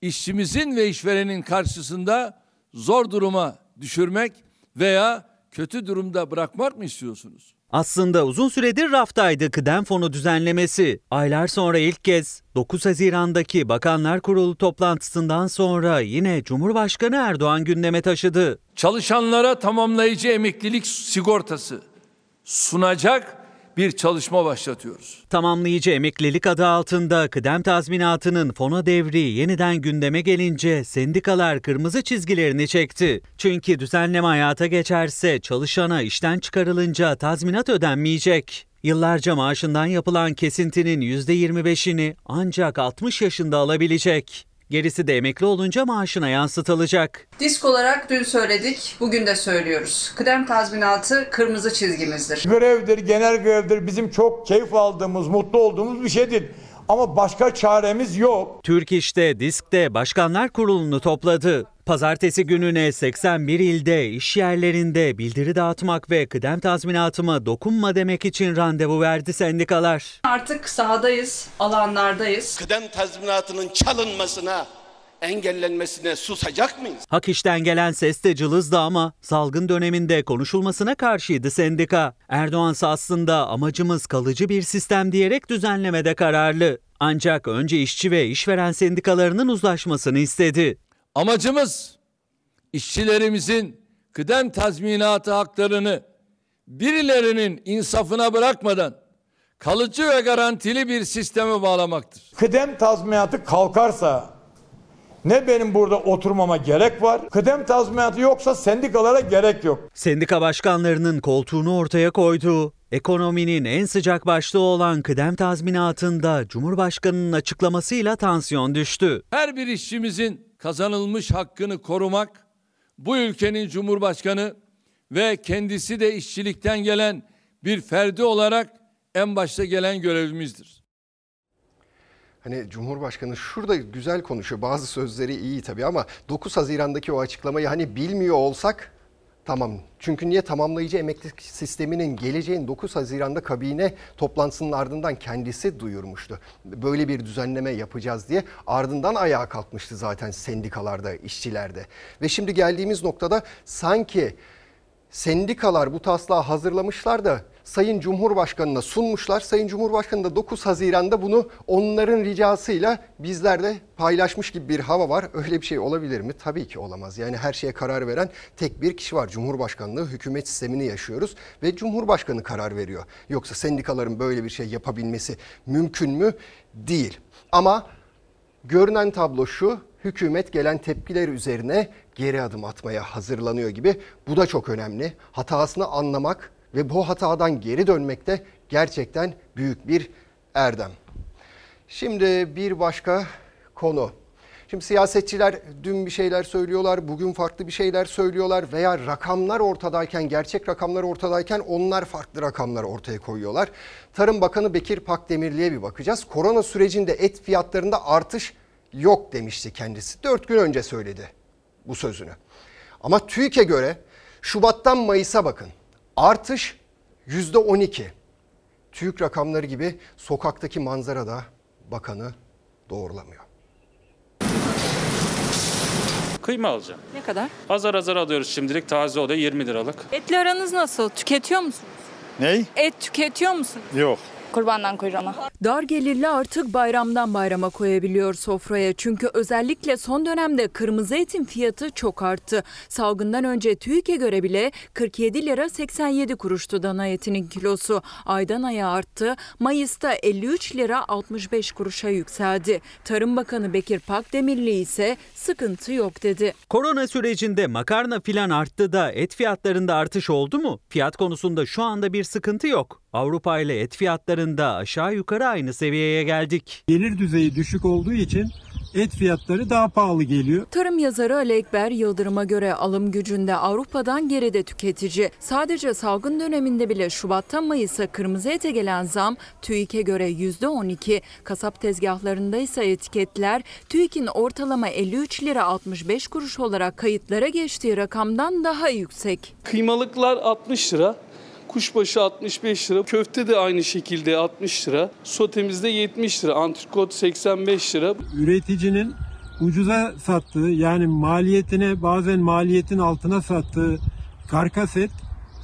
işçimizin ve işverenin karşısında zor duruma düşürmek veya kötü durumda bırakmak mı istiyorsunuz? Aslında uzun süredir raftaydı kıdem fonu düzenlemesi. Aylar sonra ilk kez 9 Haziran'daki Bakanlar Kurulu toplantısından sonra yine Cumhurbaşkanı Erdoğan gündeme taşıdı. Çalışanlara tamamlayıcı emeklilik sigortası sunacak bir çalışma başlatıyoruz. Tamamlayıcı emeklilik adı altında kıdem tazminatının fona devri yeniden gündeme gelince sendikalar kırmızı çizgilerini çekti. Çünkü düzenleme hayata geçerse çalışana işten çıkarılınca tazminat ödenmeyecek. Yıllarca maaşından yapılan kesintinin %25'ini ancak 60 yaşında alabilecek. Gerisi de emekli olunca maaşına yansıtılacak. Disk olarak dün söyledik, bugün de söylüyoruz. Kıdem tazminatı kırmızı çizgimizdir. Grevdir, genel grevdir bizim çok keyif aldığımız, mutlu olduğumuz bir şeydir. Ama başka çaremiz yok. Türk İş'te, Disk'te Başkanlar Kurulu'nu topladı. Pazartesi gününe 81 ilde, iş yerlerinde bildiri dağıtmak ve kıdem tazminatıma dokunma demek için randevu verdi sendikalar. Artık sahadayız, alanlardayız. Kıdem tazminatının çalınmasına, engellenmesine susacak mıyız? Hak işten gelen ses de cılızdı ama salgın döneminde konuşulmasına karşıydı sendika. Erdoğan aslında amacımız kalıcı bir sistem diyerek düzenlemede kararlı. Ancak önce işçi ve işveren sendikalarının uzlaşmasını istedi. Amacımız işçilerimizin kıdem tazminatı haklarını birilerinin insafına bırakmadan kalıcı ve garantili bir sisteme bağlamaktır. Kıdem tazminatı kalkarsa ne benim burada oturmama gerek var. Kıdem tazminatı yoksa sendikalara gerek yok. Sendika başkanlarının koltuğunu ortaya koyduğu, ekonominin en sıcak başlığı olan kıdem tazminatında Cumhurbaşkanı'nın açıklamasıyla tansiyon düştü. Her bir işçimizin kazanılmış hakkını korumak bu ülkenin Cumhurbaşkanı ve kendisi de işçilikten gelen bir ferdi olarak en başta gelen görevimizdir. Hani Cumhurbaşkanı şurada güzel konuşuyor. Bazı sözleri iyi tabii ama 9 Haziran'daki o açıklamayı hani bilmiyor olsak tamam. Çünkü niye tamamlayıcı emeklilik sisteminin geleceğin 9 Haziran'da kabine toplantısının ardından kendisi duyurmuştu. Böyle bir düzenleme yapacağız diye ardından ayağa kalkmıştı zaten sendikalarda, işçilerde. Ve şimdi geldiğimiz noktada sanki sendikalar bu taslağı hazırlamışlar da Sayın Cumhurbaşkanı'na sunmuşlar. Sayın Cumhurbaşkanı da 9 Haziran'da bunu onların ricasıyla bizlerde paylaşmış gibi bir hava var. Öyle bir şey olabilir mi? Tabii ki olamaz. Yani her şeye karar veren tek bir kişi var. Cumhurbaşkanlığı hükümet sistemini yaşıyoruz ve Cumhurbaşkanı karar veriyor. Yoksa sendikaların böyle bir şey yapabilmesi mümkün mü? Değil. Ama görünen tablo şu. Hükümet gelen tepkiler üzerine geri adım atmaya hazırlanıyor gibi. Bu da çok önemli. Hatasını anlamak ve bu hatadan geri dönmek de gerçekten büyük bir erdem. Şimdi bir başka konu. Şimdi siyasetçiler dün bir şeyler söylüyorlar, bugün farklı bir şeyler söylüyorlar veya rakamlar ortadayken, gerçek rakamlar ortadayken onlar farklı rakamlar ortaya koyuyorlar. Tarım Bakanı Bekir Pakdemirli'ye bir bakacağız. Korona sürecinde et fiyatlarında artış yok demişti kendisi. Dört gün önce söyledi bu sözünü. Ama TÜİK'e göre Şubat'tan Mayıs'a bakın. Artış yüzde 12. TÜİK rakamları gibi sokaktaki manzara da bakanı doğrulamıyor. Kıyma alacağım. Ne kadar? Azar azar alıyoruz şimdilik taze oluyor 20 liralık. Etle aranız nasıl? Tüketiyor musunuz? Ney? Et tüketiyor musunuz? Yok. Kurbandan kuyruğuna. Dar gelirli artık bayramdan bayrama koyabiliyor sofraya. Çünkü özellikle son dönemde kırmızı etin fiyatı çok arttı. Salgından önce TÜİK'e göre bile 47 lira 87 kuruştu dana etinin kilosu. Aydan aya arttı. Mayıs'ta 53 lira 65 kuruşa yükseldi. Tarım Bakanı Bekir Pakdemirli ise sıkıntı yok dedi. Korona sürecinde makarna filan arttı da et fiyatlarında artış oldu mu? Fiyat konusunda şu anda bir sıkıntı yok. Avrupa ile et fiyatlarında aşağı yukarı aynı seviyeye geldik. Gelir düzeyi düşük olduğu için et fiyatları daha pahalı geliyor. Tarım yazarı Ali Ekber Yıldırım'a göre alım gücünde Avrupa'dan geride tüketici. Sadece salgın döneminde bile Şubat'tan Mayıs'a kırmızı ete gelen zam TÜİK'e göre %12. Kasap tezgahlarında ise etiketler TÜİK'in ortalama 53 lira 65 kuruş olarak kayıtlara geçtiği rakamdan daha yüksek. Kıymalıklar 60 lira, Kuşbaşı 65 lira. Köfte de aynı şekilde 60 lira. Sotemizde 70 lira. Antrikot 85 lira. Üreticinin ucuza sattığı yani maliyetine bazen maliyetin altına sattığı karkas et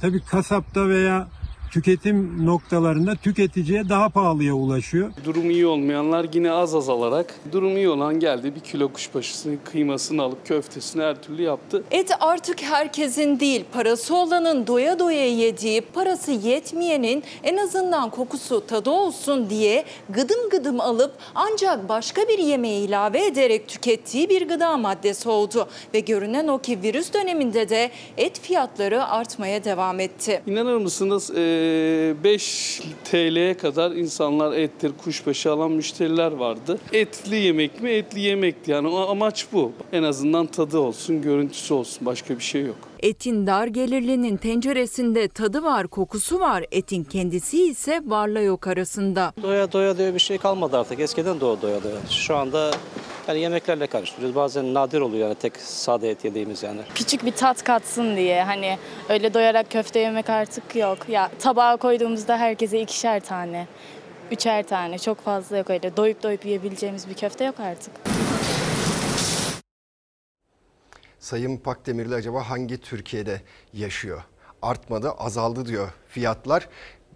tabi kasapta veya tüketim noktalarında tüketiciye daha pahalıya ulaşıyor. Durum iyi olmayanlar yine az az alarak, durum iyi olan geldi bir kilo kuşbaşısını, kıymasını alıp köftesini her türlü yaptı. Et artık herkesin değil, parası olanın doya doya yediği, parası yetmeyenin en azından kokusu tadı olsun diye gıdım gıdım alıp ancak başka bir yemeğe ilave ederek tükettiği bir gıda maddesi oldu. Ve görünen o ki virüs döneminde de et fiyatları artmaya devam etti. İnanır mısınız e, 5 TL'ye kadar insanlar ettir, kuşbaşı alan müşteriler vardı. Etli yemek mi? Etli yemekti. Yani o amaç bu. En azından tadı olsun, görüntüsü olsun. Başka bir şey yok. Etin dar gelirlinin tenceresinde tadı var, kokusu var. Etin kendisi ise varla yok arasında. Doya doya diye bir şey kalmadı artık. Eskiden doya doya doya. Şu anda yani yemeklerle karıştırıyoruz. Bazen nadir oluyor yani tek sade et yediğimiz yani. Küçük bir tat katsın diye hani öyle doyarak köfte yemek artık yok. Ya tabağa koyduğumuzda herkese ikişer tane, üçer tane çok fazla yok öyle. Doyup doyup yiyebileceğimiz bir köfte yok artık. Sayın Pakdemirli acaba hangi Türkiye'de yaşıyor? Artmadı, azaldı diyor fiyatlar.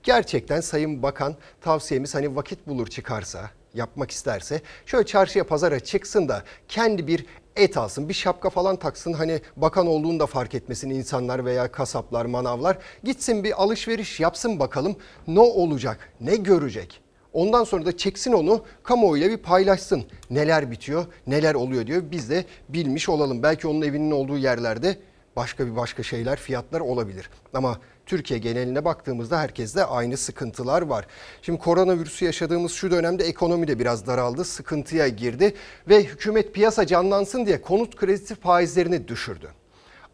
Gerçekten Sayın Bakan tavsiyemiz hani vakit bulur çıkarsa, yapmak isterse şöyle çarşıya pazara çıksın da kendi bir et alsın, bir şapka falan taksın. Hani bakan olduğunu da fark etmesin insanlar veya kasaplar, manavlar. Gitsin bir alışveriş yapsın bakalım ne olacak, ne görecek. Ondan sonra da çeksin onu kamuoyuyla bir paylaşsın. Neler bitiyor, neler oluyor diyor. Biz de bilmiş olalım. Belki onun evinin olduğu yerlerde başka bir başka şeyler, fiyatlar olabilir. Ama Türkiye geneline baktığımızda herkeste aynı sıkıntılar var. Şimdi koronavirüsü yaşadığımız şu dönemde ekonomi de biraz daraldı, sıkıntıya girdi ve hükümet piyasa canlansın diye konut kredisi faizlerini düşürdü.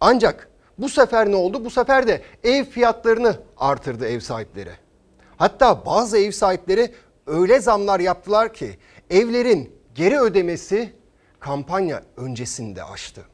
Ancak bu sefer ne oldu? Bu sefer de ev fiyatlarını artırdı ev sahipleri. Hatta bazı ev sahipleri öyle zamlar yaptılar ki evlerin geri ödemesi kampanya öncesinde aştı.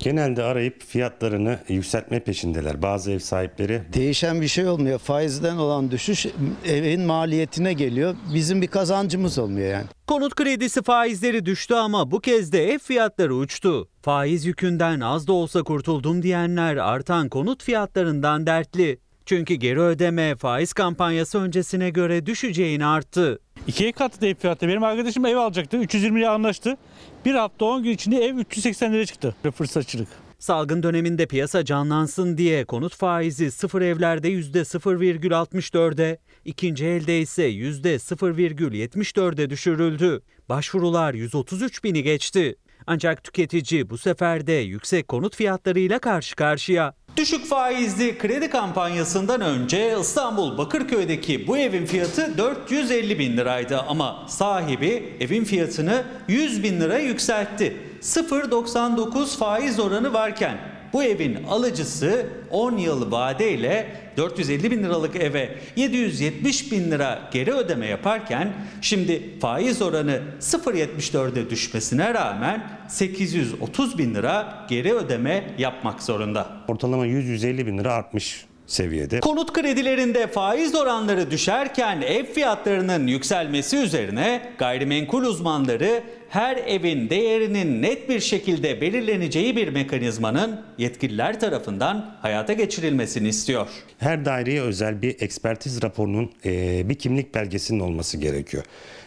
Genelde arayıp fiyatlarını yükseltme peşindeler bazı ev sahipleri. Değişen bir şey olmuyor. Faizden olan düşüş evin maliyetine geliyor. Bizim bir kazancımız olmuyor yani. Konut kredisi faizleri düştü ama bu kez de ev fiyatları uçtu. Faiz yükünden az da olsa kurtuldum diyenler artan konut fiyatlarından dertli. Çünkü geri ödeme faiz kampanyası öncesine göre düşeceğini arttı. İkiye katladı ev fiyatı. Benim arkadaşım ev alacaktı. 320 liraya anlaştı. Bir hafta 10 gün içinde ev 380 liraya çıktı. Fırsatçılık. Salgın döneminde piyasa canlansın diye konut faizi sıfır evlerde %0,64'e, ikinci elde ise %0,74'e düşürüldü. Başvurular 133 bini geçti. Ancak tüketici bu sefer de yüksek konut fiyatlarıyla karşı karşıya. Düşük faizli kredi kampanyasından önce İstanbul Bakırköy'deki bu evin fiyatı 450 bin liraydı ama sahibi evin fiyatını 100 bin lira yükseltti. 0.99 faiz oranı varken bu evin alıcısı 10 yıl vadeyle 450 bin liralık eve 770 bin lira geri ödeme yaparken şimdi faiz oranı 0.74'e düşmesine rağmen 830 bin lira geri ödeme yapmak zorunda. Ortalama 100-150 bin lira artmış seviyede. Konut kredilerinde faiz oranları düşerken ev fiyatlarının yükselmesi üzerine gayrimenkul uzmanları her evin değerinin net bir şekilde belirleneceği bir mekanizmanın yetkililer tarafından hayata geçirilmesini istiyor. Her daireye özel bir ekspertiz raporunun e, bir kimlik belgesinin olması gerekiyor.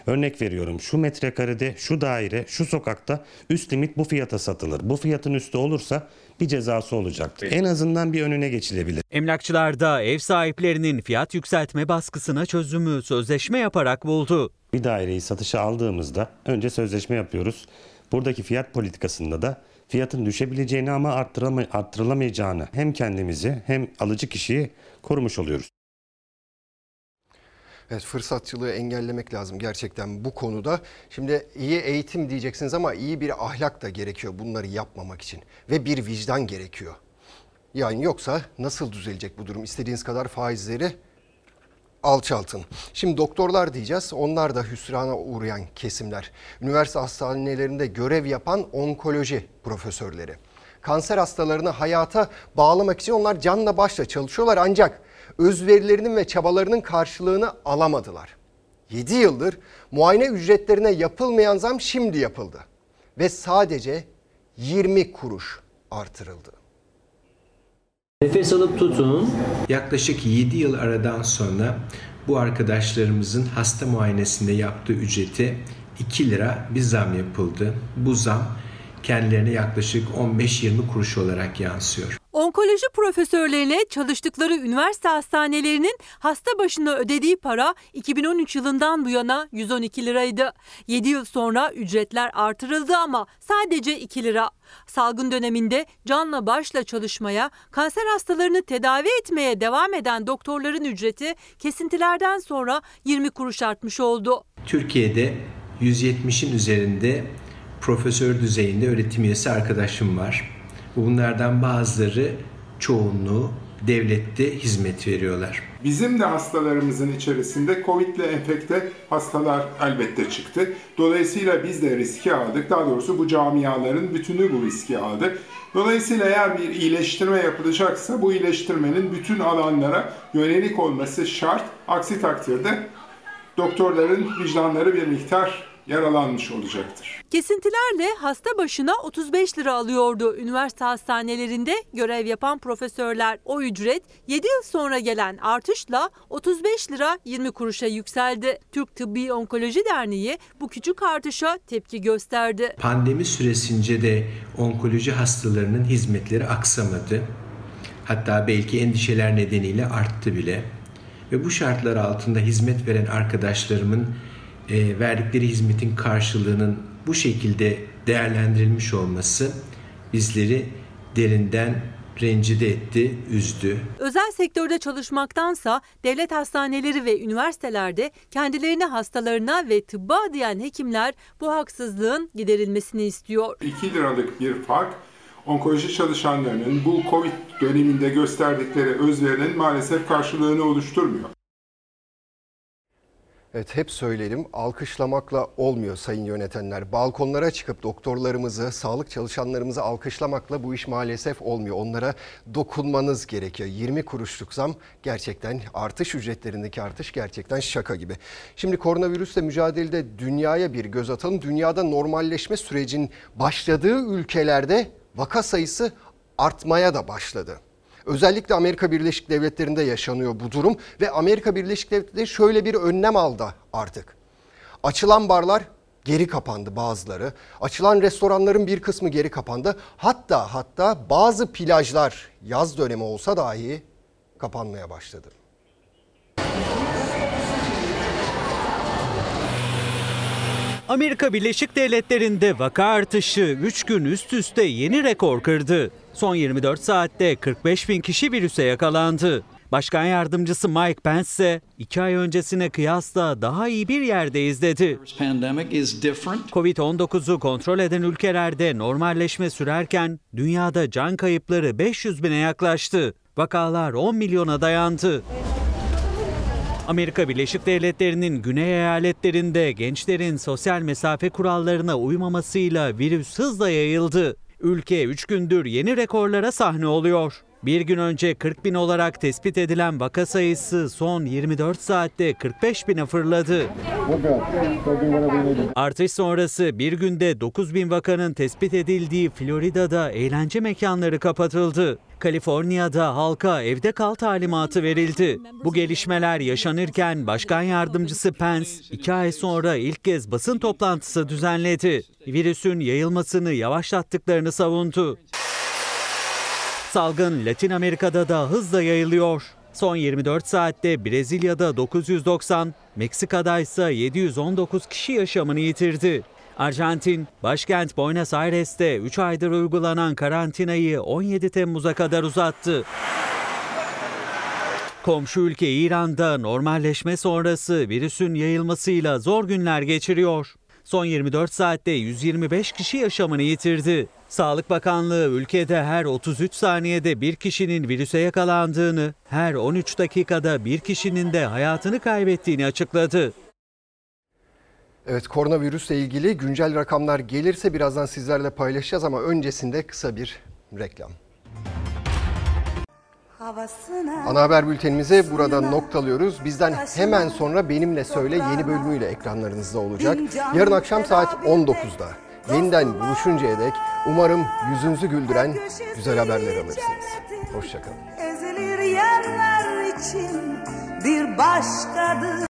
Örnek veriyorum şu metrekarede, şu daire, şu sokakta üst limit bu fiyata satılır. Bu fiyatın üstü olursa bir cezası olacaktır. En azından bir önüne geçilebilir. Emlakçılar da ev sahiplerinin fiyat yükseltme baskısına çözümü sözleşme yaparak buldu. Bir daireyi satışa aldığımızda önce sözleşme yapıyoruz. Buradaki fiyat politikasında da fiyatın düşebileceğini ama arttırama, arttırılamayacağını hem kendimizi hem alıcı kişiyi korumuş oluyoruz. Evet fırsatçılığı engellemek lazım gerçekten bu konuda. Şimdi iyi eğitim diyeceksiniz ama iyi bir ahlak da gerekiyor bunları yapmamak için. Ve bir vicdan gerekiyor. Yani yoksa nasıl düzelecek bu durum? İstediğiniz kadar faizleri alçaltın. Şimdi doktorlar diyeceğiz. Onlar da hüsrana uğrayan kesimler. Üniversite hastanelerinde görev yapan onkoloji profesörleri. kanser hastalarını hayata bağlamak için onlar canla başla çalışıyorlar ancak özverilerinin ve çabalarının karşılığını alamadılar. 7 yıldır muayene ücretlerine yapılmayan zam şimdi yapıldı ve sadece 20 kuruş artırıldı. Nefes alıp tutun. Yaklaşık 7 yıl aradan sonra bu arkadaşlarımızın hasta muayenesinde yaptığı ücreti 2 lira bir zam yapıldı. Bu zam kendilerine yaklaşık 15-20 kuruş olarak yansıyor. Onkoloji profesörlerine çalıştıkları üniversite hastanelerinin hasta başına ödediği para 2013 yılından bu yana 112 liraydı. 7 yıl sonra ücretler artırıldı ama sadece 2 lira. Salgın döneminde canla başla çalışmaya, kanser hastalarını tedavi etmeye devam eden doktorların ücreti kesintilerden sonra 20 kuruş artmış oldu. Türkiye'de 170'in üzerinde profesör düzeyinde öğretim üyesi arkadaşım var. Bunlardan bazıları çoğunluğu devlette hizmet veriyorlar. Bizim de hastalarımızın içerisinde Covid ile enfekte hastalar elbette çıktı. Dolayısıyla biz de riski aldık. Daha doğrusu bu camiaların bütünü bu riski aldı. Dolayısıyla eğer bir iyileştirme yapılacaksa bu iyileştirmenin bütün alanlara yönelik olması şart. Aksi takdirde doktorların vicdanları bir miktar yaralanmış olacaktır. Kesintilerle hasta başına 35 lira alıyordu üniversite hastanelerinde görev yapan profesörler. O ücret 7 yıl sonra gelen artışla 35 lira 20 kuruşa yükseldi. Türk Tıbbi Onkoloji Derneği bu küçük artışa tepki gösterdi. Pandemi süresince de onkoloji hastalarının hizmetleri aksamadı. Hatta belki endişeler nedeniyle arttı bile. Ve bu şartlar altında hizmet veren arkadaşlarımın e, verdikleri hizmetin karşılığının bu şekilde değerlendirilmiş olması bizleri derinden rencide etti, üzdü. Özel sektörde çalışmaktansa devlet hastaneleri ve üniversitelerde kendilerini hastalarına ve tıbba adayan hekimler bu haksızlığın giderilmesini istiyor. 2 liralık bir fark onkoloji çalışanlarının bu Covid döneminde gösterdikleri özverinin maalesef karşılığını oluşturmuyor. Evet hep söyledim alkışlamakla olmuyor sayın yönetenler. Balkonlara çıkıp doktorlarımızı, sağlık çalışanlarımızı alkışlamakla bu iş maalesef olmuyor. Onlara dokunmanız gerekiyor. 20 kuruşluk zam gerçekten artış ücretlerindeki artış gerçekten şaka gibi. Şimdi koronavirüsle mücadelede dünyaya bir göz atalım. Dünyada normalleşme sürecin başladığı ülkelerde vaka sayısı artmaya da başladı. Özellikle Amerika Birleşik Devletleri'nde yaşanıyor bu durum ve Amerika Birleşik Devletleri şöyle bir önlem aldı artık. Açılan barlar geri kapandı bazıları. Açılan restoranların bir kısmı geri kapandı. Hatta hatta bazı plajlar yaz dönemi olsa dahi kapanmaya başladı. Amerika Birleşik Devletleri'nde vaka artışı 3 gün üst üste yeni rekor kırdı. Son 24 saatte 45 bin kişi virüse yakalandı. Başkan yardımcısı Mike Pence ise 2 ay öncesine kıyasla daha iyi bir yerdeyiz dedi. Covid-19'u kontrol eden ülkelerde normalleşme sürerken dünyada can kayıpları 500 bine yaklaştı. Vakalar 10 milyona dayandı. Amerika Birleşik Devletleri'nin güney eyaletlerinde gençlerin sosyal mesafe kurallarına uymamasıyla virüs hızla yayıldı. Ülke 3 gündür yeni rekorlara sahne oluyor. Bir gün önce 40 bin olarak tespit edilen vaka sayısı son 24 saatte 45 bine fırladı. Artış sonrası bir günde 9 bin vakanın tespit edildiği Florida'da eğlence mekanları kapatıldı. Kaliforniya'da halka evde kal talimatı verildi. Bu gelişmeler yaşanırken Başkan Yardımcısı Pence iki ay sonra ilk kez basın toplantısı düzenledi. Virüsün yayılmasını yavaşlattıklarını savundu. Salgın Latin Amerika'da da hızla yayılıyor. Son 24 saatte Brezilya'da 990, Meksika'da ise 719 kişi yaşamını yitirdi. Arjantin, başkent Buenos Aires'te 3 aydır uygulanan karantinayı 17 Temmuz'a kadar uzattı. Komşu ülke İran'da normalleşme sonrası virüsün yayılmasıyla zor günler geçiriyor. Son 24 saatte 125 kişi yaşamını yitirdi. Sağlık Bakanlığı ülkede her 33 saniyede bir kişinin virüse yakalandığını, her 13 dakikada bir kişinin de hayatını kaybettiğini açıkladı. Evet koronavirüsle ilgili güncel rakamlar gelirse birazdan sizlerle paylaşacağız ama öncesinde kısa bir reklam. Ana haber bültenimizi burada noktalıyoruz. Bizden hemen sonra Benimle Söyle yeni bölümüyle ekranlarınızda olacak. Yarın akşam saat 19'da. Yeniden buluşuncaya dek umarım yüzünüzü güldüren güzel haberler alırsınız. Hoşçakalın. ezilir yerler için bir başkadır.